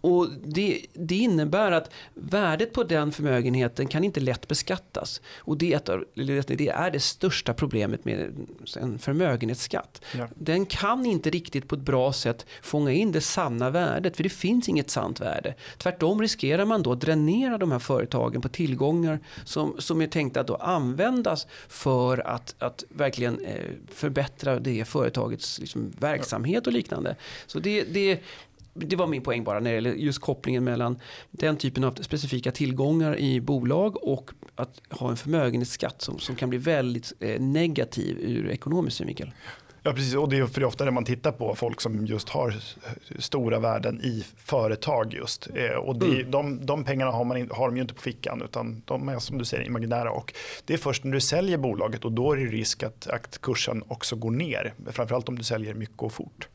och det, det, innebär att värdet på den förmögenheten kan inte lätt beskattas. Och det är, det största problemet med en förmögenhetsskatt. Ja. Den kan inte riktigt på ett bra sätt fånga in det sanna värdet. För det finns inget sant värde. Tvärtom riskerar man då att dränera de här företagen på tillgångar som, som är tänkta att då användas för att, att verkligen eh, förbättra det företagets liksom, verksamhet och liknande. Så det, det, det var min poäng bara när det gäller just kopplingen mellan den typen av specifika tillgångar i bolag och att ha en förmögenhetsskatt som, som kan bli väldigt eh, negativ ur ekonomisk synvinkel.
Ja, precis. Och det är för ofta när man tittar på folk som just har stora värden i företag just. Eh, och det, mm. de, de pengarna har, man, har de ju inte på fickan utan de är som du säger imaginära. Och det är först när du säljer bolaget och då är det risk att, att kursen också går ner. Framförallt om du säljer mycket och fort.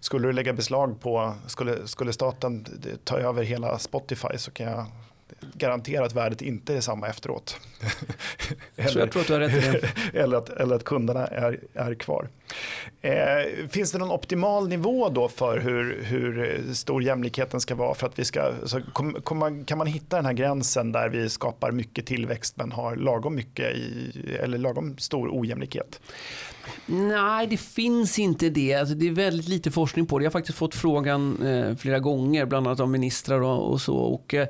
Skulle du lägga beslag på, skulle, skulle staten ta över hela Spotify så kan jag garantera att värdet inte är samma efteråt.
eller, jag tror att du har rätt
eller, att, eller att kunderna är, är kvar. Eh, finns det någon optimal nivå då för hur, hur stor jämlikheten ska vara? för att vi ska, så kom, kom man, Kan man hitta den här gränsen där vi skapar mycket tillväxt men har lagom mycket i, eller lagom stor ojämlikhet?
Nej, det finns inte det. Alltså, det är väldigt lite forskning på det. Jag har faktiskt fått frågan eh, flera gånger, bland annat av ministrar och, och så. Och, eh,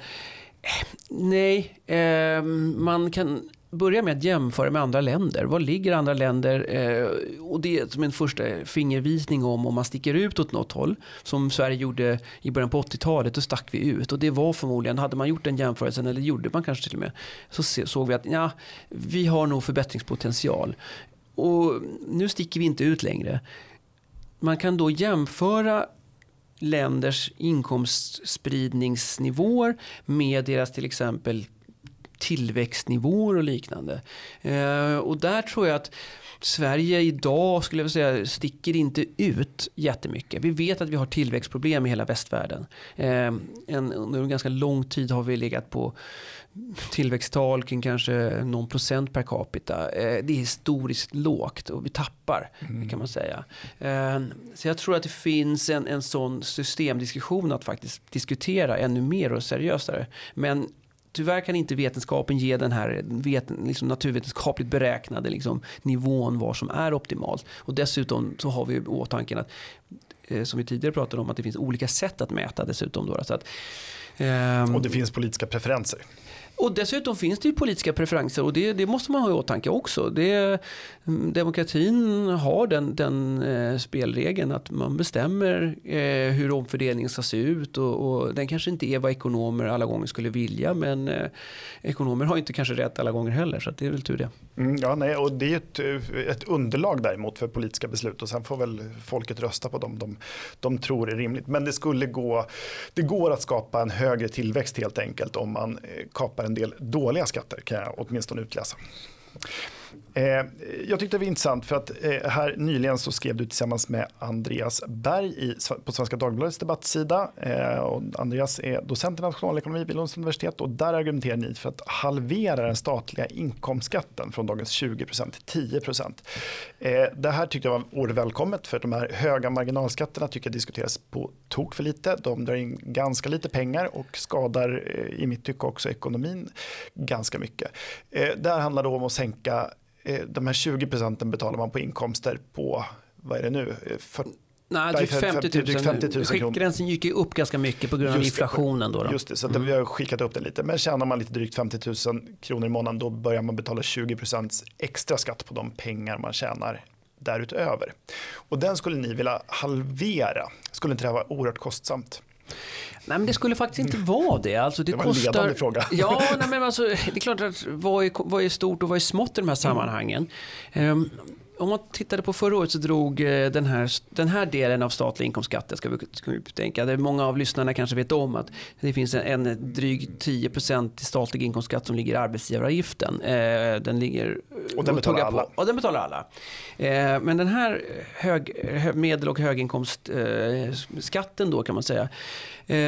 Nej, eh, man kan börja med att jämföra med andra länder. Var ligger andra länder? Eh, och det är som en första fingervisning om om man sticker ut åt något håll. Som Sverige gjorde i början på 80-talet, då stack vi ut. Och det var förmodligen, hade man gjort den jämförelsen, eller gjorde man kanske till och med, så såg vi att ja, vi har nog förbättringspotential. Och nu sticker vi inte ut längre. Man kan då jämföra länders inkomstspridningsnivåer med deras till exempel tillväxtnivåer och liknande. Eh, och där tror jag att Sverige idag skulle jag säga sticker inte ut jättemycket. Vi vet att vi har tillväxtproblem i hela västvärlden. Eh, en, under en ganska lång tid har vi legat på tillväxttal kring kanske någon procent per capita. Eh, det är historiskt lågt och vi tappar mm. kan man säga. Eh, så jag tror att det finns en, en sån systemdiskussion att faktiskt diskutera ännu mer och seriösare. Men tyvärr kan inte vetenskapen ge den här veten, liksom naturvetenskapligt beräknade liksom, nivån vad som är optimalt. Och dessutom så har vi i åtanke att eh, som vi tidigare pratade om att det finns olika sätt att mäta dessutom. Då, så att,
ehm, och det finns politiska preferenser.
Och dessutom finns det ju politiska preferenser och det, det måste man ha i åtanke också. Det, mm, demokratin har den, den eh, spelregeln att man bestämmer eh, hur omfördelningen ska se ut och, och, den kanske inte är vad ekonomer alla gånger skulle vilja men eh, ekonomer har inte kanske rätt alla gånger heller så det är väl tur det.
Mm, ja, nej, och det är ett, eh, ett underlag däremot för politiska beslut och sen får väl folket rösta på dem de, de tror är rimligt. Men det skulle gå, det går att skapa en högre tillväxt helt enkelt om man eh, kapar en del dåliga skatter kan jag åtminstone utläsa. Eh, jag tyckte det var intressant för att eh, här nyligen så skrev du tillsammans med Andreas Berg i, på Svenska Dagbladets debattsida. Eh, och Andreas är docent i nationalekonomi vid Lunds universitet och där argumenterar ni för att halvera den statliga inkomstskatten från dagens 20 till 10 Det här tyckte jag var oerhört välkommet för de här höga marginalskatterna tycker jag diskuteras på tok för lite. De drar in ganska lite pengar och skadar i mitt tycke också ekonomin ganska mycket. Det här handlar då om att sänka de här 20 procenten betalar man på inkomster på, vad är det nu?
40, eh, Nej, drygt 50 000. 50 000 Skiktgränsen gick ju upp ganska mycket på grund av inflationen. Då,
då. Just det, så mm. vi har skickat upp den lite. Men tjänar man lite drygt 50 000 kronor i månaden då börjar man betala 20 procents extra skatt på de pengar man tjänar därutöver. Och den skulle ni vilja halvera. Skulle inte det vara oerhört kostsamt?
Nej men det skulle faktiskt inte vara det. Alltså, det,
det var
kostar...
en ledande fråga.
Ja, nej, men alltså, det är klart att vad är, vad är stort och vad är smått i de här sammanhangen. Mm. Um, om man tittade på förra året så drog eh, den här, den här delen av statlig inkomstskatt, ska vi, ska vi tänka, det många av lyssnarna kanske vet om att det finns en, en dryg 10% i statlig inkomstskatt som ligger i arbetsgivaravgiften. Eh, den ligger
och den betalar alla.
Och den betalar alla. Eh, men den här hög, medel och höginkomstskatten då kan man säga,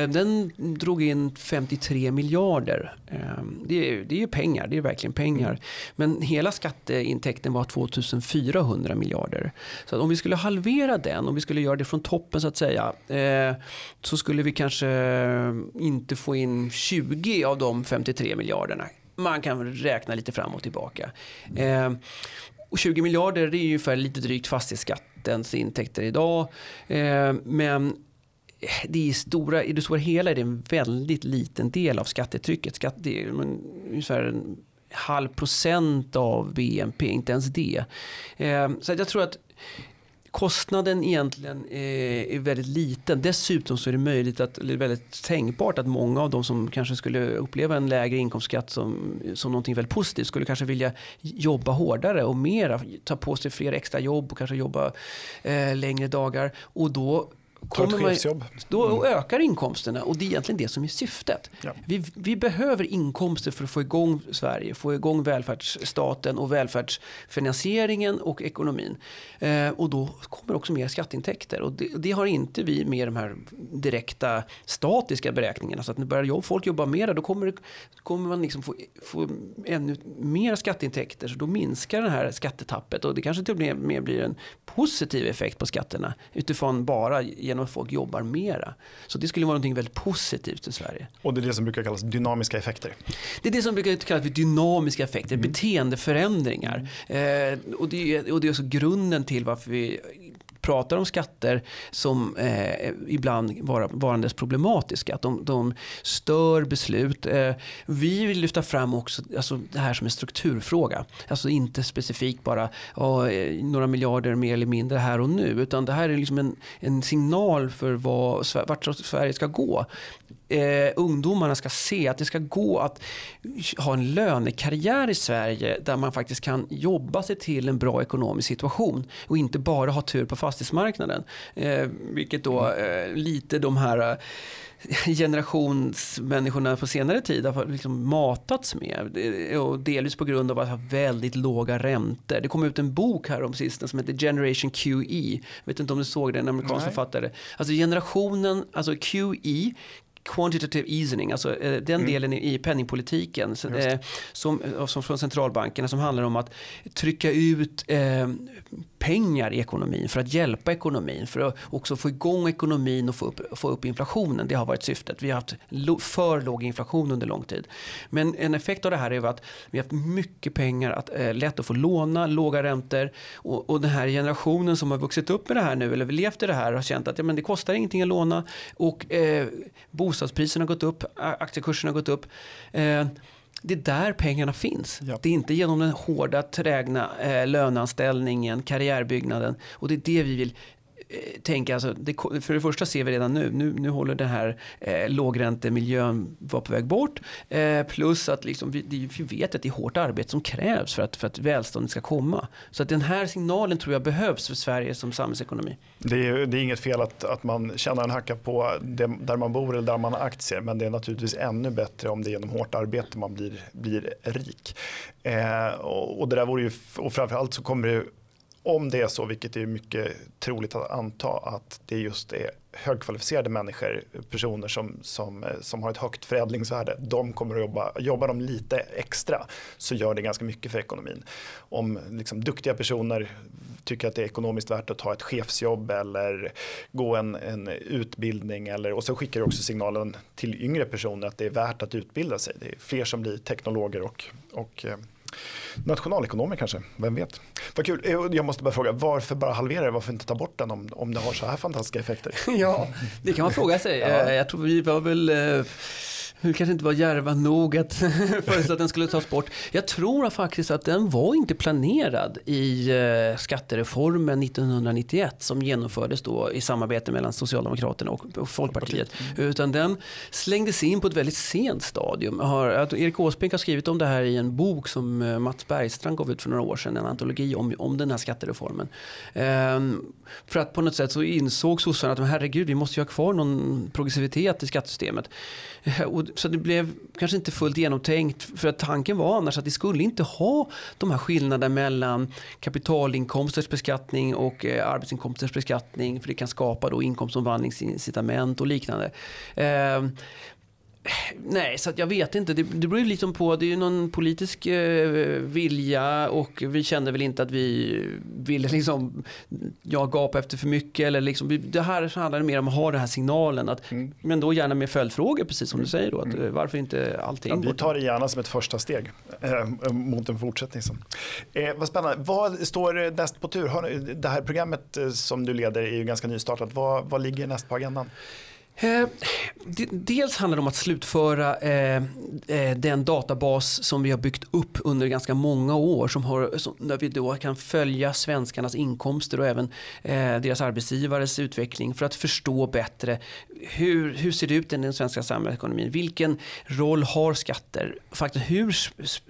den drog in 53 miljarder. Det är, det är ju pengar, det är verkligen pengar. Mm. Men hela skatteintäkten var 2004 400 miljarder. Så om vi skulle halvera den, om vi skulle göra det från toppen så att säga, eh, så skulle vi kanske inte få in 20 av de 53 miljarderna. Man kan räkna lite fram och tillbaka. Eh, och 20 miljarder det är ungefär lite drygt fastighetsskattens intäkter idag. Eh, men det är stora, i det stora hela är det en väldigt liten del av skattetrycket. Skatt, det är ungefär en halv procent av BNP, inte ens det. Eh, så jag tror att kostnaden egentligen eh, är väldigt liten. Dessutom så är det möjligt att, eller väldigt tänkbart att många av de som kanske skulle uppleva en lägre inkomstskatt som, som någonting väldigt positivt skulle kanske vilja jobba hårdare och mera, ta på sig fler extra jobb och kanske jobba eh, längre dagar. Och då
kommer man,
då mm. ökar inkomsterna och det är egentligen det som är syftet. Ja. Vi, vi, behöver inkomster för att få igång Sverige, få igång välfärdsstaten och välfärdsfinansieringen och ekonomin. Eh, och då kommer också mer skatteintäkter och det, det, har inte vi med de här direkta statiska beräkningarna. Så att när börjar jobb, folk jobba mer då kommer, kommer man liksom få, få ännu mer skatteintäkter så då minskar det här skattetappet och det kanske till och med blir en positiv effekt på skatterna utifrån bara genom att folk jobbar mera. Så det skulle vara något väldigt positivt i Sverige.
Och det är det som brukar kallas dynamiska effekter?
Det är det som brukar kallas för dynamiska effekter, mm. beteendeförändringar. Mm. Eh, och, det är, och det är också grunden till varför vi pratar om skatter som eh, ibland var, varandes problematiska. Att de, de stör beslut. Eh, vi vill lyfta fram också alltså, det här som en strukturfråga. Alltså inte specifikt bara oh, några miljarder mer eller mindre här och nu. Utan det här är liksom en, en signal för vad, vart Sverige ska gå eh, ungdomarna ska se att det ska gå att ha en lönekarriär i Sverige där man faktiskt kan jobba sig till en bra ekonomisk situation och inte bara ha tur på fastighetsmarknaden. Eh, vilket då eh, lite de här generationsmänniskorna på senare tid har liksom matats med. Och delvis på grund av att ha väldigt låga räntor. Det kom ut en bok här om sisten som heter Generation QE. Jag vet inte om du såg den, en amerikansk författare. Alltså generationen, alltså QE, quantitative easing, alltså eh, den mm. delen i penningpolitiken eh, som, som från centralbankerna som handlar om att trycka ut eh, pengar i ekonomin för att hjälpa ekonomin, för att också få igång ekonomin och få upp, få upp inflationen. Det har varit syftet. Vi har haft för låg inflation under lång tid. Men en effekt av det här är att vi har haft mycket pengar, att, eh, lätt att få låna, låga räntor och, och den här generationen som har vuxit upp med det här nu eller levt i det här har känt att ja, men det kostar ingenting att låna och eh, bostadspriserna har gått upp, aktiekurserna har gått upp. Eh, det är där pengarna finns. Ja. Det är inte genom den hårda, trägna eh, löneanställningen, karriärbyggnaden. Och det är det vi vill Eh, tänka, alltså, det, för det första ser vi redan nu, nu, nu håller den här eh, lågräntemiljön vara på väg bort. Eh, plus att liksom, vi, vi, vet att det är hårt arbete som krävs för att, för att välståndet ska komma. Så att den här signalen tror jag behövs för Sverige som samhällsekonomi.
Det är, det är inget fel att, att man tjänar en hacka på det, där man bor eller där man har aktier. Men det är naturligtvis ännu bättre om det är genom hårt arbete man blir, blir rik. Eh, och, och, det där vore ju, och framförallt så kommer det om det är så, vilket är mycket troligt att anta, att det just är högkvalificerade människor, personer som, som, eh, som har ett högt förädlingsvärde, de kommer att jobba, jobbar de lite extra så gör det ganska mycket för ekonomin. Om liksom, duktiga personer tycker att det är ekonomiskt värt att ta ett chefsjobb eller gå en, en utbildning eller, och så skickar det också signalen till yngre personer att det är värt att utbilda sig. Det är fler som blir teknologer och, och eh, Nationalekonomer kanske, vem vet. Vad kul, eh, jag måste bara fråga, varför bara halvera det? Varför inte ta bort den om, om det har så här fantastiska effekter?
ja, det kan man fråga sig. ja. Eh, jag tror vi var väl eh, vi kanske inte var järva nog att föreslå att den skulle tas bort. Jag tror faktiskt att den var inte planerad i eh, skattereformen 1991 som genomfördes då i samarbete mellan Socialdemokraterna och Folkpartiet. Mm. Utan den slängdes in på ett väldigt sent stadium. Erik Åsbrink har skrivit om det här i en bok som eh, Mats Bergstrand gav ut för några år sedan, en antologi om, om den här skattereformen. Ehm, för att på något sätt så insåg sossarna att herregud, vi måste ju ha kvar någon progressivitet i skattesystemet. Och så det blev kanske inte fullt genomtänkt. För att tanken var annars att vi skulle inte ha de här skillnaderna mellan kapitalinkomsters beskattning och eh, arbetsinkomsters beskattning. För det kan skapa då inkomstomvandlingsincitament och liknande. Eh, Nej, så jag vet inte. Det, det beror ju liksom på. Det är ju någon politisk eh, vilja och vi kände väl inte att vi ville liksom ja, gapa efter för mycket. Eller liksom, det här handlar mer om att ha den här signalen. Att, mm. Men då gärna med följdfrågor, precis som du säger. Då, att, mm. Varför inte allting?
Ja, vi tar det gärna som ett första steg eh, mot en fortsättning. Eh, vad spännande. Vad står näst på tur? Det här programmet eh, som du leder är ju ganska nystartat. Vad, vad ligger näst på agendan?
Eh, dels handlar det om att slutföra eh, eh, den databas som vi har byggt upp under ganska många år. Som har, som, där vi då kan följa svenskarnas inkomster och även eh, deras arbetsgivares utveckling för att förstå bättre hur, hur ser det ut i den svenska samhällsekonomin? Vilken roll har skatter? Faktiskt, hur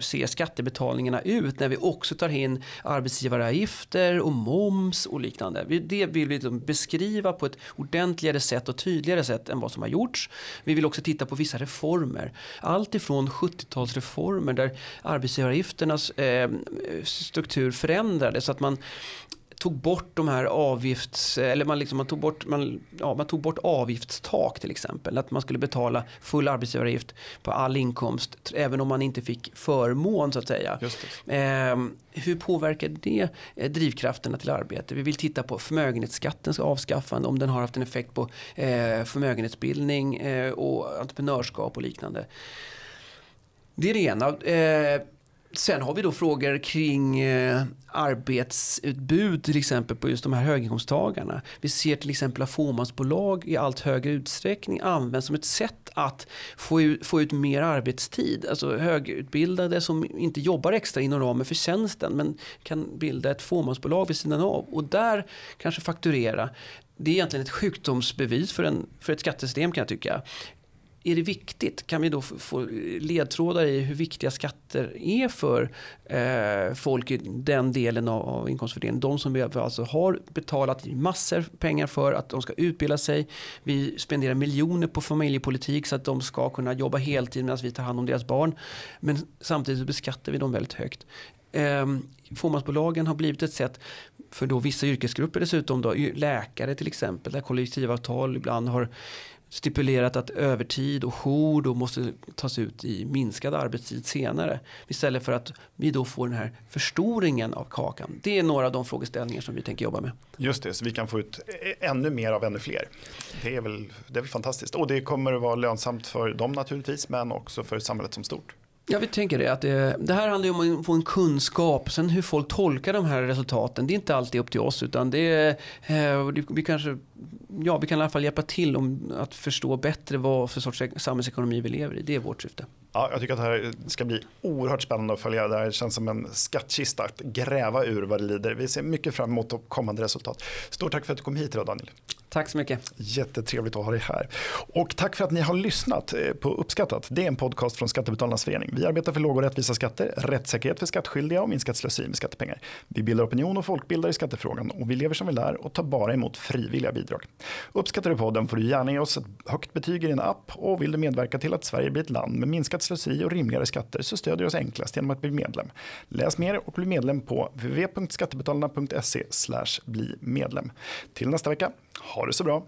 ser skattebetalningarna ut när vi också tar in arbetsgivaravgifter och moms och liknande? Det vill vi liksom beskriva på ett ordentligare sätt och tydligare sätt än vad som har gjorts. Vi vill också titta på vissa reformer. Allt ifrån 70-talsreformer där arbetsgivaravgifternas eh, struktur förändrades så att man tog bort de här avgifts, eller man, liksom, man, tog bort, man, ja, man tog bort avgiftstak till exempel. Att man skulle betala full arbetsgivaravgift på all inkomst även om man inte fick förmån så att säga. Eh, hur påverkar det eh, drivkrafterna till arbete? Vi vill titta på förmögenhetsskattens avskaffande om den har haft en effekt på eh, förmögenhetsbildning eh, och entreprenörskap och liknande. Det är det ena. Sen har vi då frågor kring eh, arbetsutbud till exempel på just de här höginkomsttagarna. Vi ser till exempel att fåmansbolag i allt högre utsträckning används som ett sätt att få ut, få ut mer arbetstid. Alltså högutbildade som inte jobbar extra inom ramen för tjänsten men kan bilda ett fåmansbolag vid sidan av och där kanske fakturera. Det är egentligen ett sjukdomsbevis för, en, för ett skattesystem kan jag tycka är det viktigt? Kan vi då få ledtrådar i hur viktiga skatter är för eh, folk i den delen av, av inkomstfördelningen? De som vi alltså har betalat massor pengar för att de ska utbilda sig. Vi spenderar miljoner på familjepolitik så att de ska kunna jobba heltid medan vi tar hand om deras barn. Men samtidigt beskattar vi dem väldigt högt. Eh, fåmansbolagen har blivit ett sätt för då vissa yrkesgrupper dessutom, då, läkare till exempel, där kollektivavtal ibland har stipulerat att övertid och jour då måste tas ut i minskad arbetstid senare. Istället för att vi då får den här förstoringen av kakan. Det är några av de frågeställningar som vi tänker jobba med.
Just det, så vi kan få ut ännu mer av ännu fler. Det är väl, det är väl fantastiskt. Och det kommer att vara lönsamt för dem naturligtvis, men också för samhället som stort.
Ja, vi tänker det. Att det, det här handlar ju om att få en kunskap. Sen hur folk tolkar de här resultaten, det är inte alltid upp till oss. Utan det eh, vi kanske, ja, vi kan i alla fall hjälpa till om att förstå bättre vad för sorts samhällsekonomi vi lever i. Det är vårt syfte.
Ja, jag tycker att det här ska bli oerhört spännande att följa. Det här känns som en skattkista att gräva ur vad det lider. Vi ser mycket fram emot kommande resultat. Stort tack för att du kom hit idag Daniel.
Tack så mycket.
Jättetrevligt att ha dig här. Och tack för att ni har lyssnat eh, på Uppskattat. Det är en podcast från Skattebetalarnas förening. Vi arbetar för låga och rättvisa skatter, rättssäkerhet för skattskyldiga och minskat slöseri med skattepengar. Vi bildar opinion och folkbildar i skattefrågan och vi lever som vi lär och tar bara emot frivilliga bidrag. Uppskattar du podden får du gärna ge oss ett högt betyg i din app och vill du medverka till att Sverige blir ett land med minskat slöseri och rimligare skatter så stödjer du oss enklast genom att bli medlem. Läs mer och bli medlem på www.skattebetalarna.se bli medlem. Till nästa vecka, ha det så bra.